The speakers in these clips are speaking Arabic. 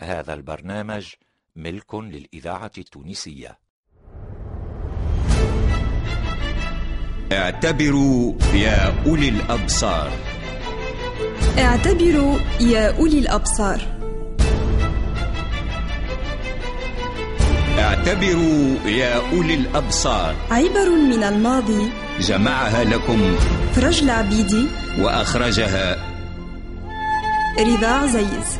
هذا البرنامج ملك للإذاعة التونسية. اعتبروا يا أولي الأبصار. اعتبروا يا أولي الأبصار. اعتبروا يا أولي الأبصار. عبر من الماضي جمعها لكم. فرج العبيدي وأخرجها. رضا عزيز.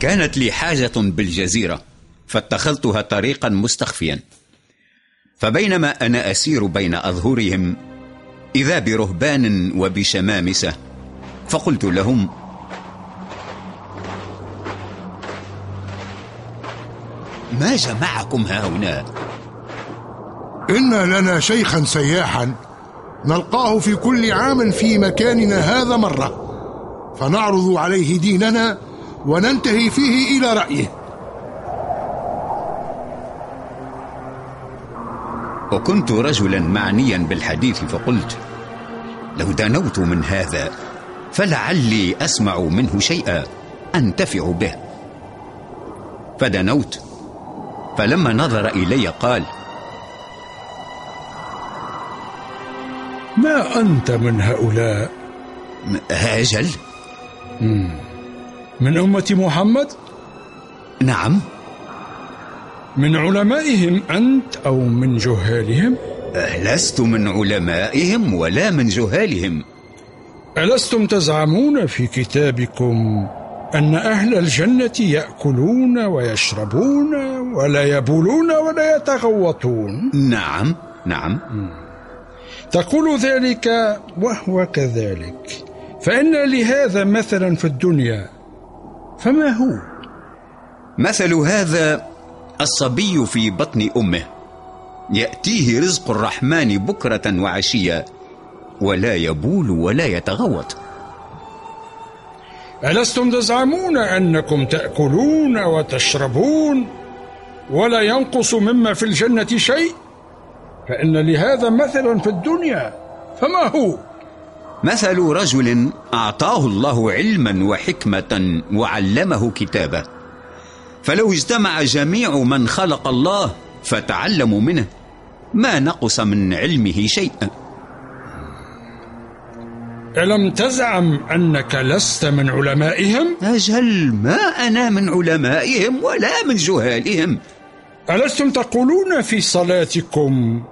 كانت لي حاجة بالجزيرة فاتخذتها طريقا مستخفيا. فبينما أنا أسير بين أظهرهم إذا برهبان وبشمامسة فقلت لهم ما جمعكم هنا إن لنا شيخا سياحا نلقاه في كل عام في مكاننا هذا مرة فنعرض عليه ديننا وننتهي فيه إلى رأيه. وكنت رجلا معنيا بالحديث فقلت لو دنوت من هذا فلعلي أسمع منه شيئا أنتفع به. فدنوت فلما نظر إلي قال ما أنت من هؤلاء؟ أجل من أمة محمد؟ نعم. من علمائهم أنت أو من جهالهم؟ لست من علمائهم ولا من جهالهم. ألستم تزعمون في كتابكم أن أهل الجنة يأكلون ويشربون ولا يبولون ولا يتغوطون؟ نعم نعم. تقول ذلك وهو كذلك. فإن لهذا مثلا في الدنيا فما هو؟ مثل هذا الصبي في بطن أمه. يأتيه رزق الرحمن بكرة وعشيا ولا يبول ولا يتغوط. ألستم تزعمون أنكم تأكلون وتشربون ولا ينقص مما في الجنة شيء؟ فإن لهذا مثلا في الدنيا فما هو؟ مثل رجل أعطاه الله علما وحكمة وعلمه كتابه. فلو اجتمع جميع من خلق الله فتعلموا منه ما نقص من علمه شيئا. ألم تزعم أنك لست من علمائهم؟ أجل ما أنا من علمائهم ولا من جهالهم. ألستم تقولون في صلاتكم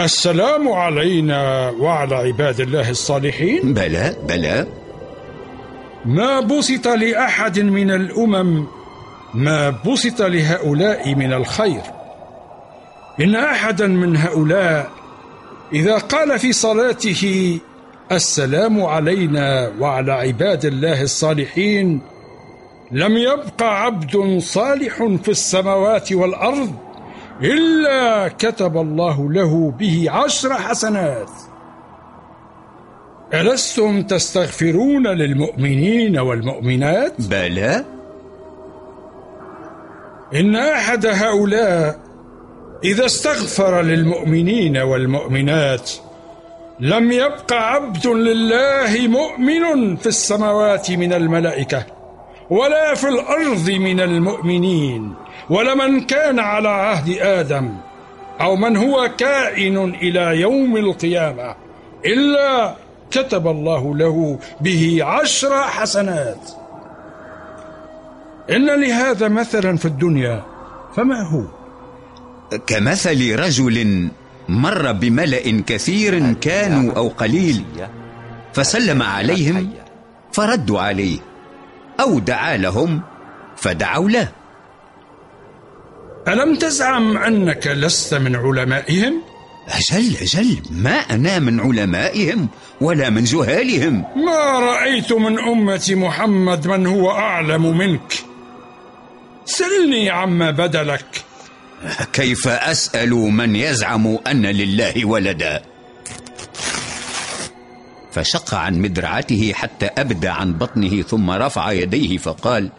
السلام علينا وعلى عباد الله الصالحين. بلى بلى. ما بسط لأحد من الأمم ما بسط لهؤلاء من الخير. إن أحدا من هؤلاء إذا قال في صلاته السلام علينا وعلى عباد الله الصالحين لم يبق عبد صالح في السماوات والأرض إلا كتب الله له به عشر حسنات. ألستم تستغفرون للمؤمنين والمؤمنات؟ بلى. إن أحد هؤلاء إذا استغفر للمؤمنين والمؤمنات لم يبق عبد لله مؤمن في السماوات من الملائكة ولا في الأرض من المؤمنين. ولمن كان على عهد آدم أو من هو كائن إلى يوم القيامة إلا كتب الله له به عشر حسنات. إن لهذا مثلا في الدنيا فما هو؟ كمثل رجل مر بملأ كثير كانوا أو قليل فسلم عليهم فردوا عليه أو دعا لهم فدعوا له. ألم تزعم أنك لست من علمائهم؟ أجل أجل ما أنا من علمائهم ولا من جهالهم. ما رأيت من أمة محمد من هو أعلم منك. سلني عما بدلك. كيف أسأل من يزعم أن لله ولدا؟ فشق عن مدرعته حتى أبدى عن بطنه ثم رفع يديه فقال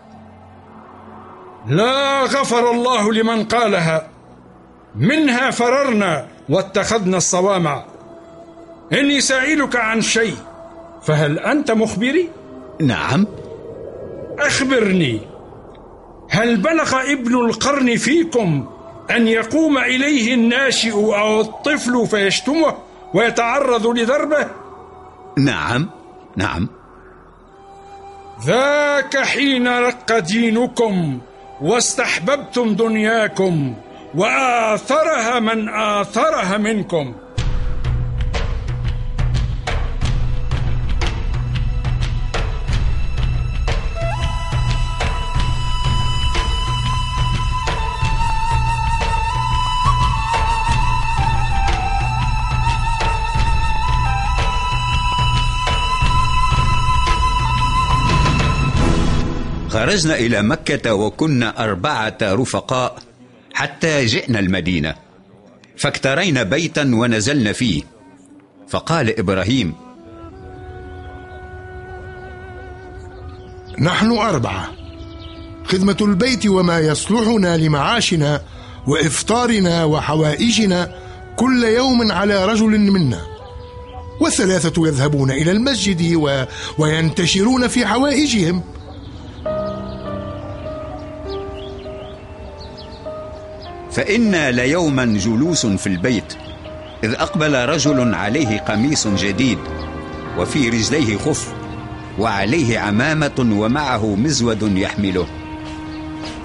لا غفر الله لمن قالها. منها فررنا واتخذنا الصوامع. إني سائلك عن شيء فهل أنت مخبري؟ نعم. أخبرني. هل بلغ ابن القرن فيكم أن يقوم إليه الناشئ أو الطفل فيشتمه ويتعرض لضربه؟ نعم نعم. ذاك حين رق دينكم. واستحببتم دنياكم وآثرها من آثرها منكم. خرجنا إلى مكة وكنا أربعة رفقاء حتى جئنا المدينة فاكترينا بيتا ونزلنا فيه. فقال إبراهيم نحن أربعة. خدمة البيت وما يصلحنا لمعاشنا وإفطارنا وحوائجنا كل يوم على رجل منا. والثلاثة يذهبون إلى المسجد و... وينتشرون في حوائجهم. فإنا ليوما جلوس في البيت إذ أقبل رجل عليه قميص جديد وفي رجليه خف وعليه عمامة ومعه مزود يحمله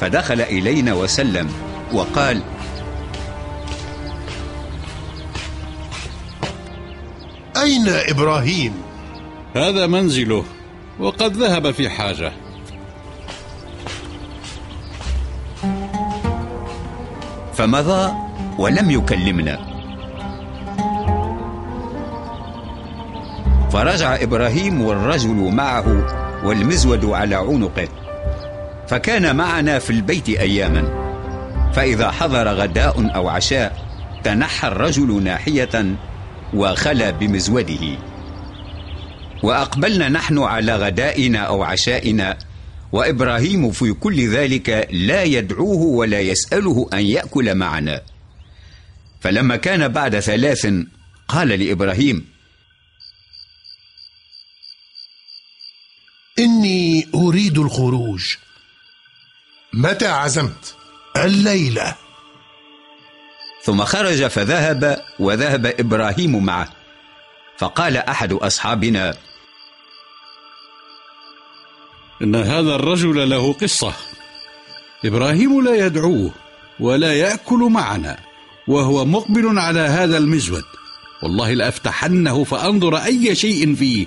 فدخل إلينا وسلم وقال أين إبراهيم؟ هذا منزله وقد ذهب في حاجة فمضى ولم يكلمنا. فرجع إبراهيم والرجل معه والمزود على عنقه. فكان معنا في البيت أياما. فإذا حضر غداء أو عشاء تنحى الرجل ناحية وخلا بمزوده. وأقبلنا نحن على غدائنا أو عشائنا وإبراهيم في كل ذلك لا يدعوه ولا يسأله أن يأكل معنا. فلما كان بعد ثلاث قال لإبراهيم إني أريد الخروج. متى عزمت؟ الليلة. ثم خرج فذهب وذهب إبراهيم معه. فقال أحد أصحابنا إن هذا الرجل له قصة. إبراهيم لا يدعوه ولا يأكل معنا وهو مقبل على هذا المزود. والله لأفتحنه فأنظر أي شيء فيه.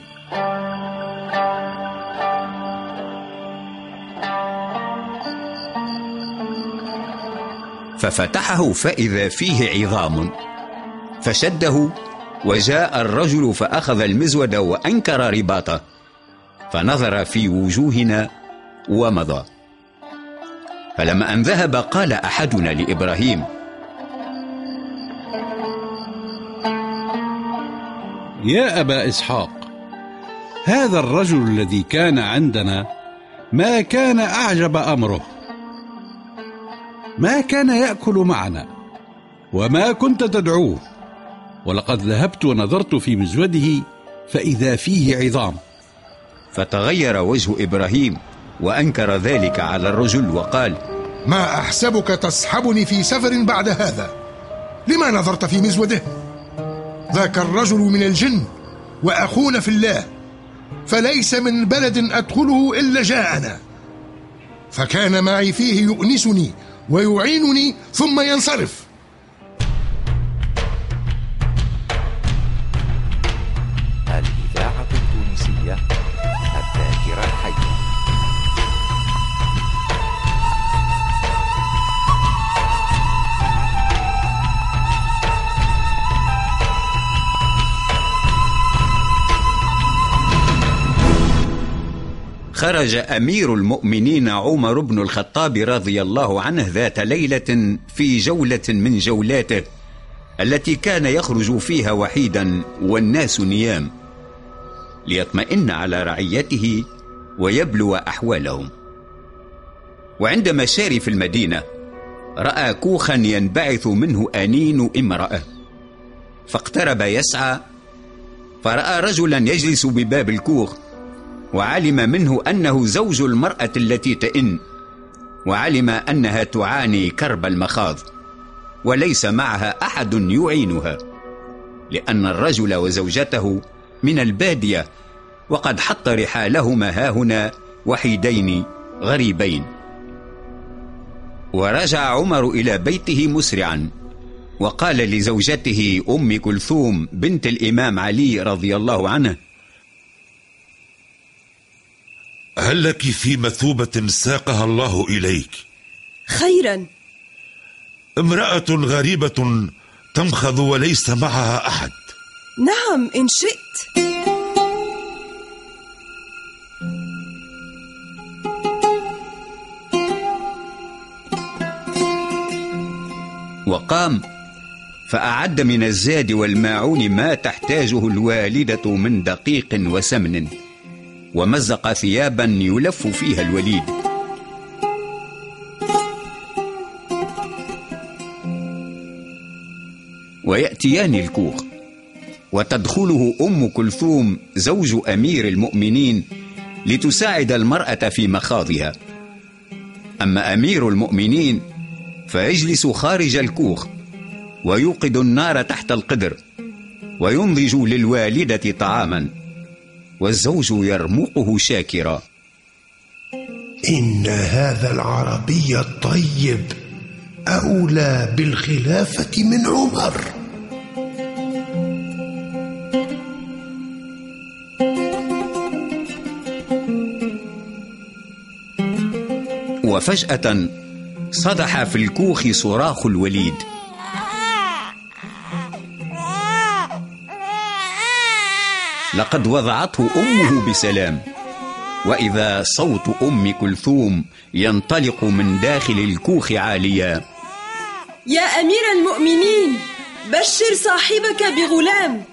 ففتحه فإذا فيه عظام. فشده وجاء الرجل فأخذ المزود وأنكر رباطه. فنظر في وجوهنا ومضى. فلما أن ذهب قال أحدنا لإبراهيم يا أبا إسحاق هذا الرجل الذي كان عندنا ما كان أعجب أمره. ما كان يأكل معنا وما كنت تدعوه. ولقد ذهبت ونظرت في مزوده فإذا فيه عظام. فتغير وجه إبراهيم وأنكر ذلك على الرجل وقال ما أحسبك تصحبني في سفر بعد هذا؟ لما نظرت في مزوده؟ ذاك الرجل من الجن وأخونا في الله فليس من بلد أدخله إلا جاءنا. فكان معي فيه يؤنسني ويعينني ثم ينصرف. خرج أمير المؤمنين عمر بن الخطاب رضي الله عنه ذات ليلة في جولة من جولاته التي كان يخرج فيها وحيدا والناس نيام ليطمئن على رعيته ويبلو أحوالهم. وعند مشارف المدينة رأى كوخا ينبعث منه آنين امرأة فاقترب يسعى فرأى رجلا يجلس بباب الكوخ وعلم منه أنه زوج المرأة التي تئن وعلم أنها تعاني كرب المخاض وليس معها أحد يعينها لأن الرجل وزوجته من البادية وقد حط رحالهما هاهنا وحيدين غريبين. ورجع عمر إلى بيته مسرعا وقال لزوجته أم كلثوم بنت الإمام علي رضي الله عنه هل لك في مثوبة ساقها الله إليك؟ خيرا. امرأة غريبة تمخض وليس معها أحد. نعم إن شئت. وقام فأعد من الزاد والماعون ما تحتاجه الوالدة من دقيق وسمن. ومزق ثيابا يلف فيها الوليد. ويأتيان الكوخ وتدخله أم كلثوم زوج أمير المؤمنين لتساعد المرأة في مخاضها. أما أمير المؤمنين فيجلس خارج الكوخ ويوقد النار تحت القدر وينضج للوالدة طعاما. والزوج يرمقه شاكرا. إن هذا العربي الطيب أولى بالخلافة من عمر. وفجأة صدح في الكوخ صراخ الوليد. لقد وضعته أمه بسلام. وإذا صوت أم كلثوم ينطلق من داخل الكوخ عاليا. يا أمير المؤمنين بشر صاحبك بغلام.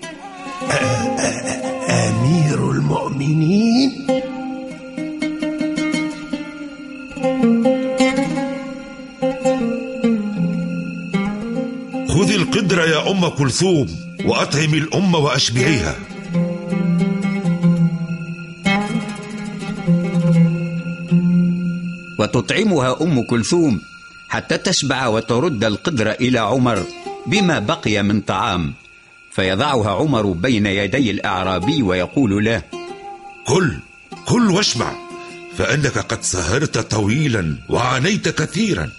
أمير المؤمنين؟ خذي القدر يا أم كلثوم وأطعمي الأم وأشبعيها وتطعمها أم كلثوم حتى تشبع وترد القدر إلى عمر بما بقي من طعام. فيضعها عمر بين يدي الأعرابي ويقول له كل كل واشبع فإنك قد سهرت طويلا وعانيت كثيرا.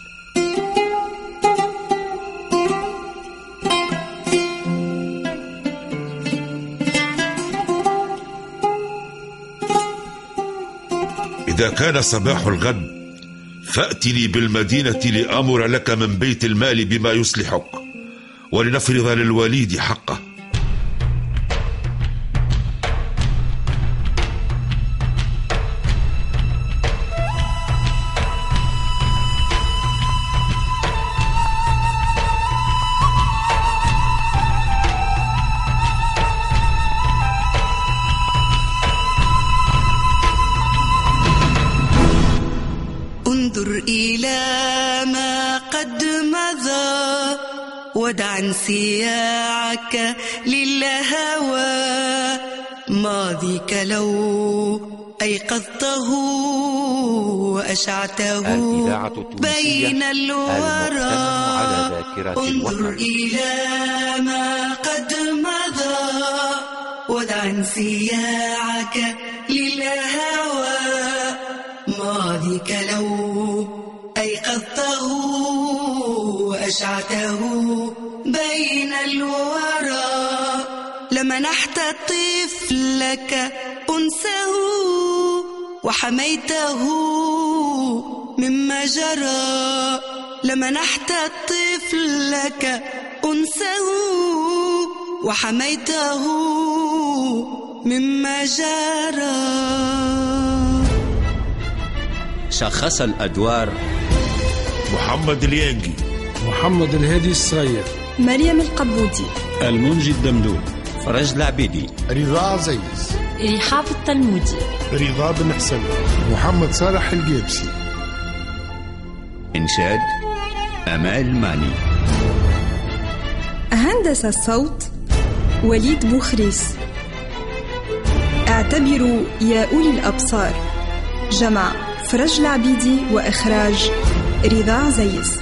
إذا كان صباح الغد فأتني بالمدينة لآمر لك من بيت المال بما يصلحك ولنفرض للوليد حقه. أيقظته وأشعته بين الورى. المؤتمن على ذاكرة انظر. إلى ما قد مضى ودع انسياعك للهوى. ماضيك لو أيقظته وأشعته بين الورى. لمنحت طفلك أنسه وحميته مما جرى. لمنحت طفلك أنسه وحميته مما جرى. شخص الأدوار. محمد اليانجي. محمد الهادي الصغير. مريم القبودي. المنجي الدمدوم. فرج العبيدي رضا عزيز. رحاب التلمودي رضا بن حسن محمد صالح الجيبسي إنشاد أمال ماني. هندس الصوت وليد بوخريس. اعتبروا يا أولي الأبصار. جمع فرج العبيدي وإخراج رضا عزيز